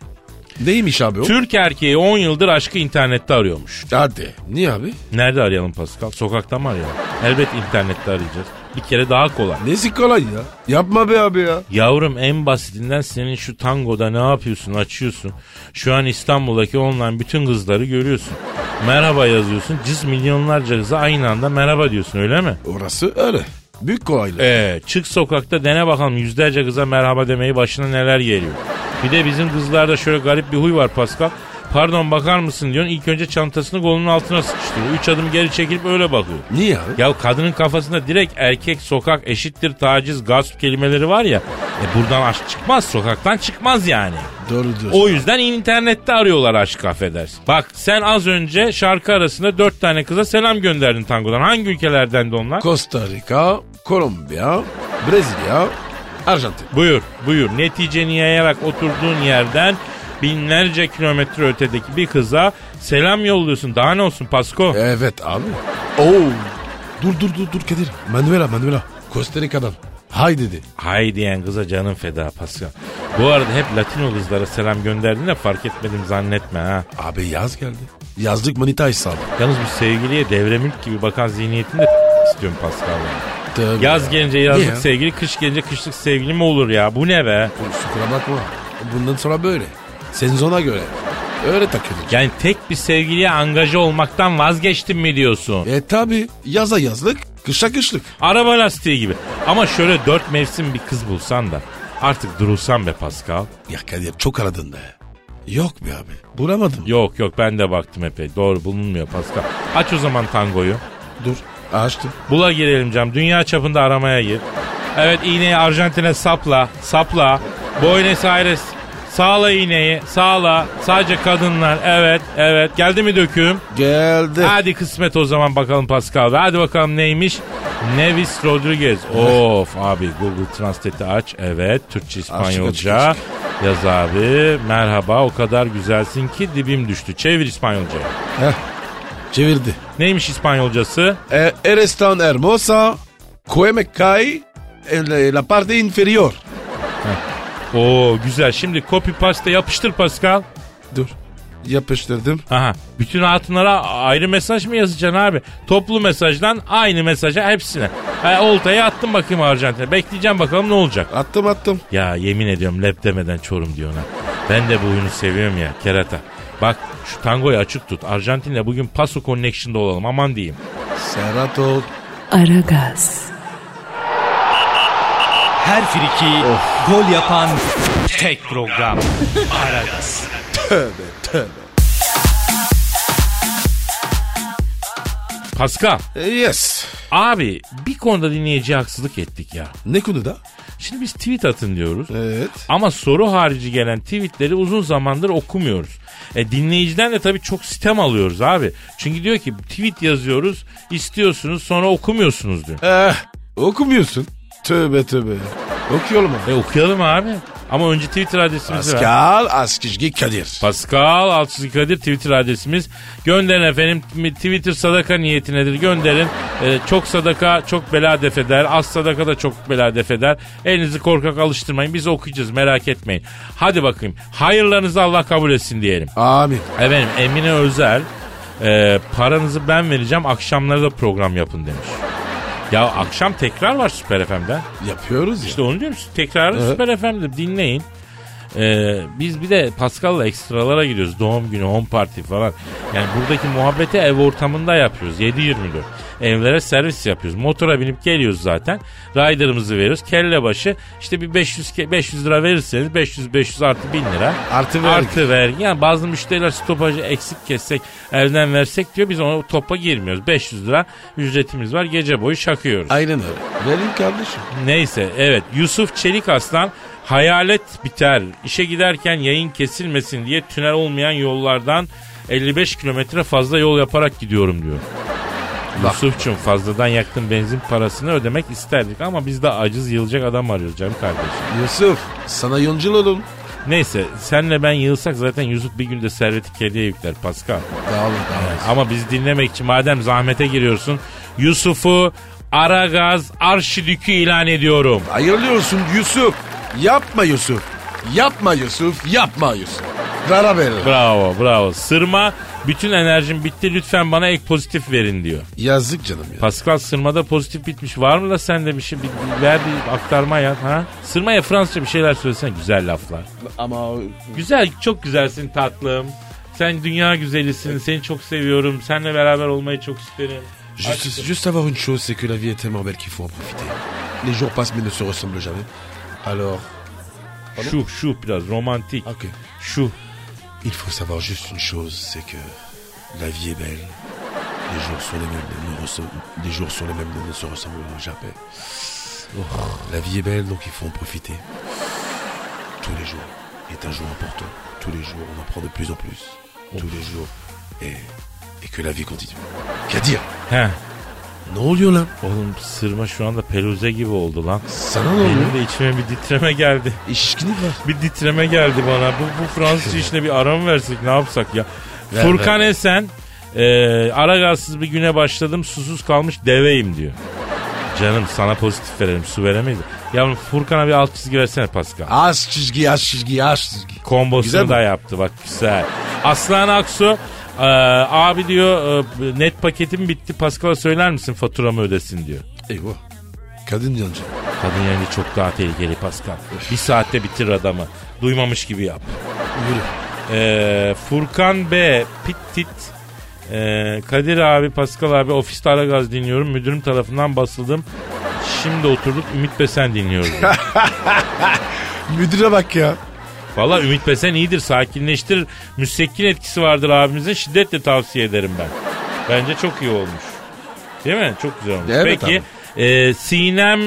Neymiş abi o? Türk erkeği 10 yıldır aşkı internette arıyormuş. Hadi. Niye abi? Nerede arayalım Pascal? Sokakta mı arayalım? Elbet internette arayacağız. Bir kere daha kolay. Nesi kolay ya? Yapma be abi ya. Yavrum en basitinden senin şu tangoda ne yapıyorsun açıyorsun. Şu an İstanbul'daki online bütün kızları görüyorsun. Merhaba yazıyorsun. Cız milyonlarca kıza aynı anda merhaba diyorsun öyle mi? Orası öyle. Büyük kolaylık. Ee, çık sokakta dene bakalım yüzlerce kıza merhaba demeyi başına neler geliyor. Bir de bizim kızlarda şöyle garip bir huy var Pascal. Pardon bakar mısın diyorsun. İlk önce çantasını kolunun altına sıkıştırıyor. Üç adım geri çekilip öyle bakıyor. Niye abi? Ya kadının kafasında direkt erkek, sokak, eşittir, taciz, gasp kelimeleri var ya. E buradan aşk çıkmaz, sokaktan çıkmaz yani. Doğru diyorsun. O yüzden internette arıyorlar aşk affedersin. Bak sen az önce şarkı arasında dört tane kıza selam gönderdin tangodan. Hangi ülkelerden de onlar? Costa Rica, Kolombiya, Brezilya, Arjantin. Buyur, buyur. Neticeni yayarak oturduğun yerden binlerce kilometre ötedeki bir kıza selam yolluyorsun. Daha ne olsun Pasko? Evet abi. Oo. Dur dur dur dur Kadir. Manuela Manuela. Costa Rica'dan. Hay dedi. Hay diyen kıza canın feda Pascal. Bu arada hep Latino kızlara selam gönderdin de fark etmedim zannetme ha. Abi yaz geldi. Yazlık manita hesabı. Yalnız bu sevgiliye devre mülk gibi bakan zihniyetinde istiyorum Pascal. Tabii Yaz ya. gelince Niye yazlık ya? sevgili, kış gelince kışlık sevgili mi olur ya? Bu ne be? Kusura bakma. Bundan sonra böyle. Sezona göre. Öyle takılır. Yani tek bir sevgiliye angaja olmaktan vazgeçtim mi diyorsun? E tabi yaza yazlık, kışa kışlık. Araba lastiği gibi. Ama şöyle dört mevsim bir kız bulsan da artık durulsan be Pascal. Ya Kadir çok aradın be. Yok be abi. Bulamadım. Yok yok ben de baktım epey. Doğru bulunmuyor Pascal. Aç o zaman tangoyu. Dur açtım. Bula girelim cam. Dünya çapında aramaya gir. Evet iğneyi Arjantin'e sapla. Sapla. Buenos Aires. Sağla iğneyi. Sağla. Sadece kadınlar. Evet. Evet. Geldi mi döküm? Geldi. Hadi kısmet o zaman bakalım Pascal. Hadi bakalım neymiş? Nevis Rodriguez. Of abi Google Translate'i aç. Evet. Türkçe İspanyolca. açık, Yaz abi. Merhaba o kadar güzelsin ki dibim düştü. Çevir İspanyolca. Heh, çevirdi. Neymiş İspanyolcası? E, eres tan hermosa, que me cae en la, la parte inferior. Oo güzel. Şimdi copy paste yapıştır Pascal. Dur. Yapıştırdım. Aha. Bütün hatunlara ayrı mesaj mı yazacaksın abi? Toplu mesajdan aynı mesaja hepsine. Ha, oltayı attım bakayım Arjantin'e. Bekleyeceğim bakalım ne olacak. Attım attım. Ya yemin ediyorum lep demeden çorum diyor ona. Ben de bu oyunu seviyorum ya kerata. Bak şu tangoyu açık tut. Arjantin'le bugün Paso Connection'da olalım aman diyeyim. Serhat ol. Aragaz. Her friki gol yapan tek program. Aragaz. Pascal E, yes. abi bir konuda dinleyiciye haksızlık ettik ya. Ne konuda? Şimdi biz tweet atın diyoruz. Evet. Ama soru harici gelen tweetleri uzun zamandır okumuyoruz. E, dinleyiciden de tabii çok sitem alıyoruz abi. Çünkü diyor ki tweet yazıyoruz istiyorsunuz sonra okumuyorsunuz diyor. Eh, okumuyorsun. Tövbe tövbe. Okuyalım abi. E okuyalım abi. Ama önce Twitter adresimizi ver. Pascal Askizgi Kadir. Pascal Altçizgi Kadir Twitter adresimiz. Gönderin efendim. Twitter sadaka niyetinedir. Gönderin. Ee, çok sadaka çok bela def eder. Az sadaka da çok bela def eder. Elinizi korkak alıştırmayın. Biz okuyacağız merak etmeyin. Hadi bakayım. Hayırlarınızı Allah kabul etsin diyelim. Amin. Efendim Emine Özel e, paranızı ben vereceğim akşamları da program yapın demiş. Ya akşam tekrar var Süper FM'de. Yapıyoruz ya. İşte onu diyorum tekrarı Evet. Süper FM'de dinleyin. Ee, biz bir de Pascal'la ekstralara gidiyoruz. Doğum günü, home party falan. Yani buradaki muhabbeti ev ortamında yapıyoruz. 7-24. Evlere servis yapıyoruz. Motora binip geliyoruz zaten. Rider'ımızı veriyoruz. Kelle başı işte bir 500 ke- 500 lira verirseniz 500 500 artı 1000 lira. Artı vergi. Artı vergi. Yani bazı müşteriler stopajı eksik kessek elden versek diyor. Biz ona topa girmiyoruz. 500 lira ücretimiz var. Gece boyu şakıyoruz. Aynen öyle. Verin kardeşim. Neyse evet Yusuf Çelik Aslan hayalet biter işe giderken yayın kesilmesin diye tünel olmayan yollardan 55 kilometre fazla yol yaparak gidiyorum diyor. Yusuf'cum fazladan yaktığın benzin parasını ödemek isterdik ama biz de aciz yılacak adam arıyoruz canım kardeşim. Yusuf sana yoncul olun. Neyse senle ben yığılsak zaten Yusuf bir günde serveti kediye yükler Pascal. Dağılın dağılın. Ama biz dinlemek için madem zahmete giriyorsun Yusuf'u Aragaz Arşidükü ilan ediyorum. Hayırlı olsun Yusuf. Yapma Yusuf. Yapma Yusuf. Yapma Yusuf. Beraber. Bravo bravo. Sırma bütün enerjim bitti lütfen bana ek pozitif verin diyor. Yazık canım ya. Pascal sırmada pozitif bitmiş. Var mı da sende bir şey? Bir, bir- ver bir aktarma yap ha. Sırmaya Fransızca bir şeyler söylesene güzel laflar. Ama Güzel çok güzelsin tatlım. Sen dünya güzelisin. Seni çok seviyorum. Seninle beraber olmayı çok isterim. juste, juste savoir une chose, c'est que la vie est tellement belle qu'il faut en profiter. Les jours passent mais ne se ressemblent jamais. Alors, Şu şu biraz romantik. ok. Şu. Il faut savoir juste une chose, c'est que la vie est belle. Les jours sont les mêmes, ne ressemblent- les jours sont les mêmes, mais ne se ressemblent jamais. La vie est belle, donc il faut en profiter. Tous les jours est un jour important. Tous les jours, on apprend de plus en plus. Tous les jours. Et, et que la vie continue. Qu'à dire? Heh. Ne oluyor lan? Oğlum sırma şu anda peluze gibi oldu lan. Sana ne Benim oluyor? de içime bir titreme geldi. İşkinlik var. Bir titreme geldi bana. Bu, bu Fransız işine bir ara mı versek ne yapsak ya? Ver, Furkan ver. Esen e, ara gazsız bir güne başladım susuz kalmış deveyim diyor. Canım sana pozitif verelim su veremeyiz. Yavrum Furkan'a bir alt çizgi versene Pascal. Az çizgi, az çizgi, az çizgi. Kombosunu Güzel mi? da yaptı bak güzel. Aslan Aksu e, abi diyor e, net paketim bitti Pascal'a söyler misin faturamı ödesin diyor. Eyvah. Kadın yancı. Kadın yani çok daha tehlikeli Pascal. Bir saatte bitir adamı. Duymamış gibi yap. Yürü. Ee, Furkan B. Pittit. Ee, Kadir abi, Pascal abi ofiste ara gaz dinliyorum. Müdürüm tarafından basıldım. Şimdi oturduk Ümit Besen dinliyoruz. Müdüre bak ya. Valla Ümit Besen iyidir sakinleştirir. Müstekkin etkisi vardır abimizin şiddetle tavsiye ederim ben. Bence çok iyi olmuş. Değil mi? Çok güzel olmuş. Evet Peki e, Sinem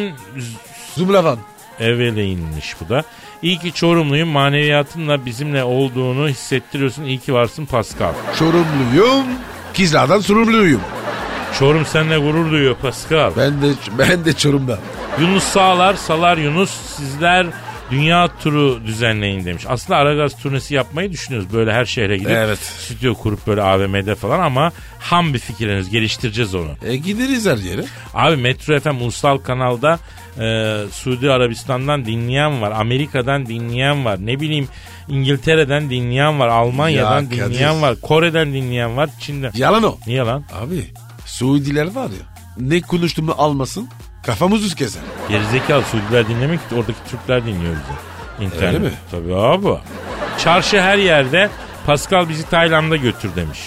Zumlavan. Evelyn'miş bu da. İyi ki Çorumluyum maneviyatınla bizimle olduğunu hissettiriyorsun. İyi ki varsın Pascal. Çorumluyum. Kizlardan sorumluyum. Çorum seninle gurur duyuyor Pascal. Ben de ben de Çorum'da. Yunus Sağlar, Salar Yunus sizler dünya turu düzenleyin demiş. Aslında Aragaz turnesi yapmayı düşünüyoruz. Böyle her şehre gidip Evet. stüdyo kurup böyle AVM'de falan ama ham bir fikirleriniz geliştireceğiz onu. E gideriz her yere. Abi Metro FM Ulusal Kanal'da e, Suudi Arabistan'dan dinleyen var. Amerika'dan dinleyen var. Ne bileyim İngiltere'den dinleyen var. Almanya'dan Ya Kadir. dinleyen var. Kore'den dinleyen var. Çin'den. Yalan o. Niye lan? Abi Suudiler var ya. Ne konuştuğumu almasın. Kafamız keser. Gerizekalı Suudiler dinlemek ki oradaki Türkler dinliyor bizi. İnternet. Öyle mi? Tabii abi. Çarşı her yerde Pascal bizi Tayland'a götür demiş.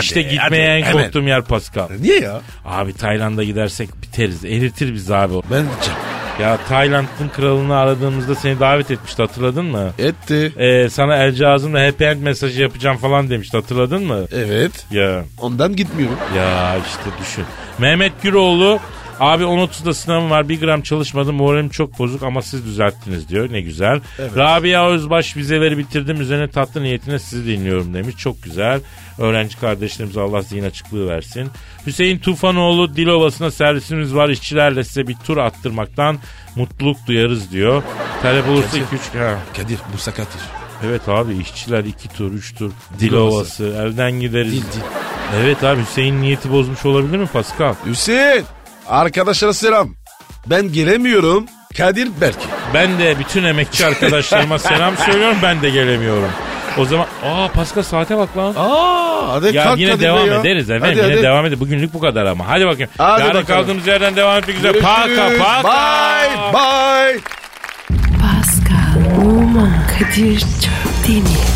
işte hadi, gitmeye en hadi, hemen. korktuğum yer Pascal. Niye ya? Abi Tayland'a gidersek biteriz. Eritir bizi abi. Ben gideceğim. Ya Tayland'ın kralını aradığımızda seni davet etmişti hatırladın mı? Etti. Ee, sana el cihazımla happy end mesajı yapacağım falan demişti hatırladın mı? Evet. Ya Ondan gitmiyorum. ya işte düşün. Mehmet Güroğlu Abi 10.30'da sınavım var bir gram çalışmadım moralim çok bozuk ama siz düzelttiniz diyor ne güzel. Rabia Özbaş vizeleri bitirdim üzerine tatlı niyetine sizi dinliyorum demiş çok güzel. Öğrenci kardeşlerimize Allah zihin açıklığı versin. Hüseyin Tufanoğlu Dilovası'na servisimiz var işçilerle size bir tur attırmaktan mutluluk duyarız diyor. Talep olursa Kadir. 2-3 ha. Kadir bu sakattır. Evet abi işçiler 2 tur 3 tur Dilovası elden gideriz. Dil dil. Evet abi Hüseyin niyeti bozmuş olabilir mi Pascal? Hüseyin. Arkadaşlara selam. Ben gelemiyorum. Kadir belki. Ben de bütün emekçi arkadaşlarıma selam söylüyorum ben de gelemiyorum. O zaman aa Pascal saate bak lan. Aa, hadi Ya kalk yine devam ya. ederiz efendim. Hadi, yine hadi. devam ederiz. Bugünlük bu kadar ama. Hadi bakayım. Hadi Yarın bakalım. kaldığımız yerden devam etmek üzere. Paka paka. Bye bye. Pascal, Oman, Kadir çok değil mi?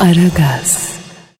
Aragaz.